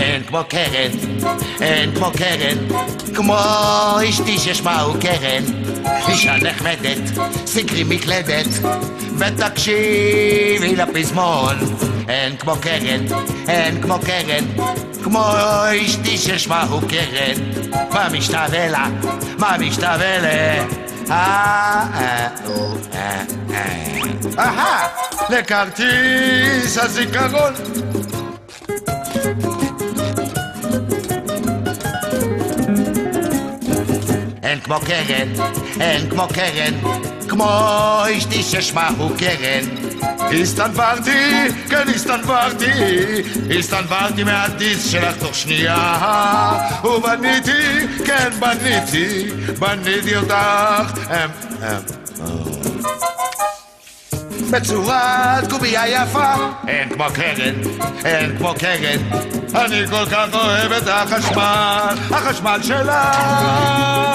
אין כמו קרן, אין כמו קרן, כמו אשתי ששמה הוא קרן. אישה נחמדת, סגרי מקלדת, ותקשיבי לפזמון. אין כמו קרן, אין כמו קרן, כמו אשתי ששמה הוא קרן. מה משתווה לה, מה משתווה לה? אה, אה, או, אה, אה. אהה, לכרטיס הזיכרון. אין כמו קרן, אין כמו קרן, כמו אשתי ששמה הוא קרן. הסתנוורתי, כן הסתנוורתי, הסתנוורתי מהדיס שלך תוך שנייה, ובניתי, כן בניתי, בניתי אותך, אמ, אמ, בצורת קובייה יפה, אין כמו קרן, אין כמו קרן, אני כל כך אוהב את החשמל, החשמל שלך.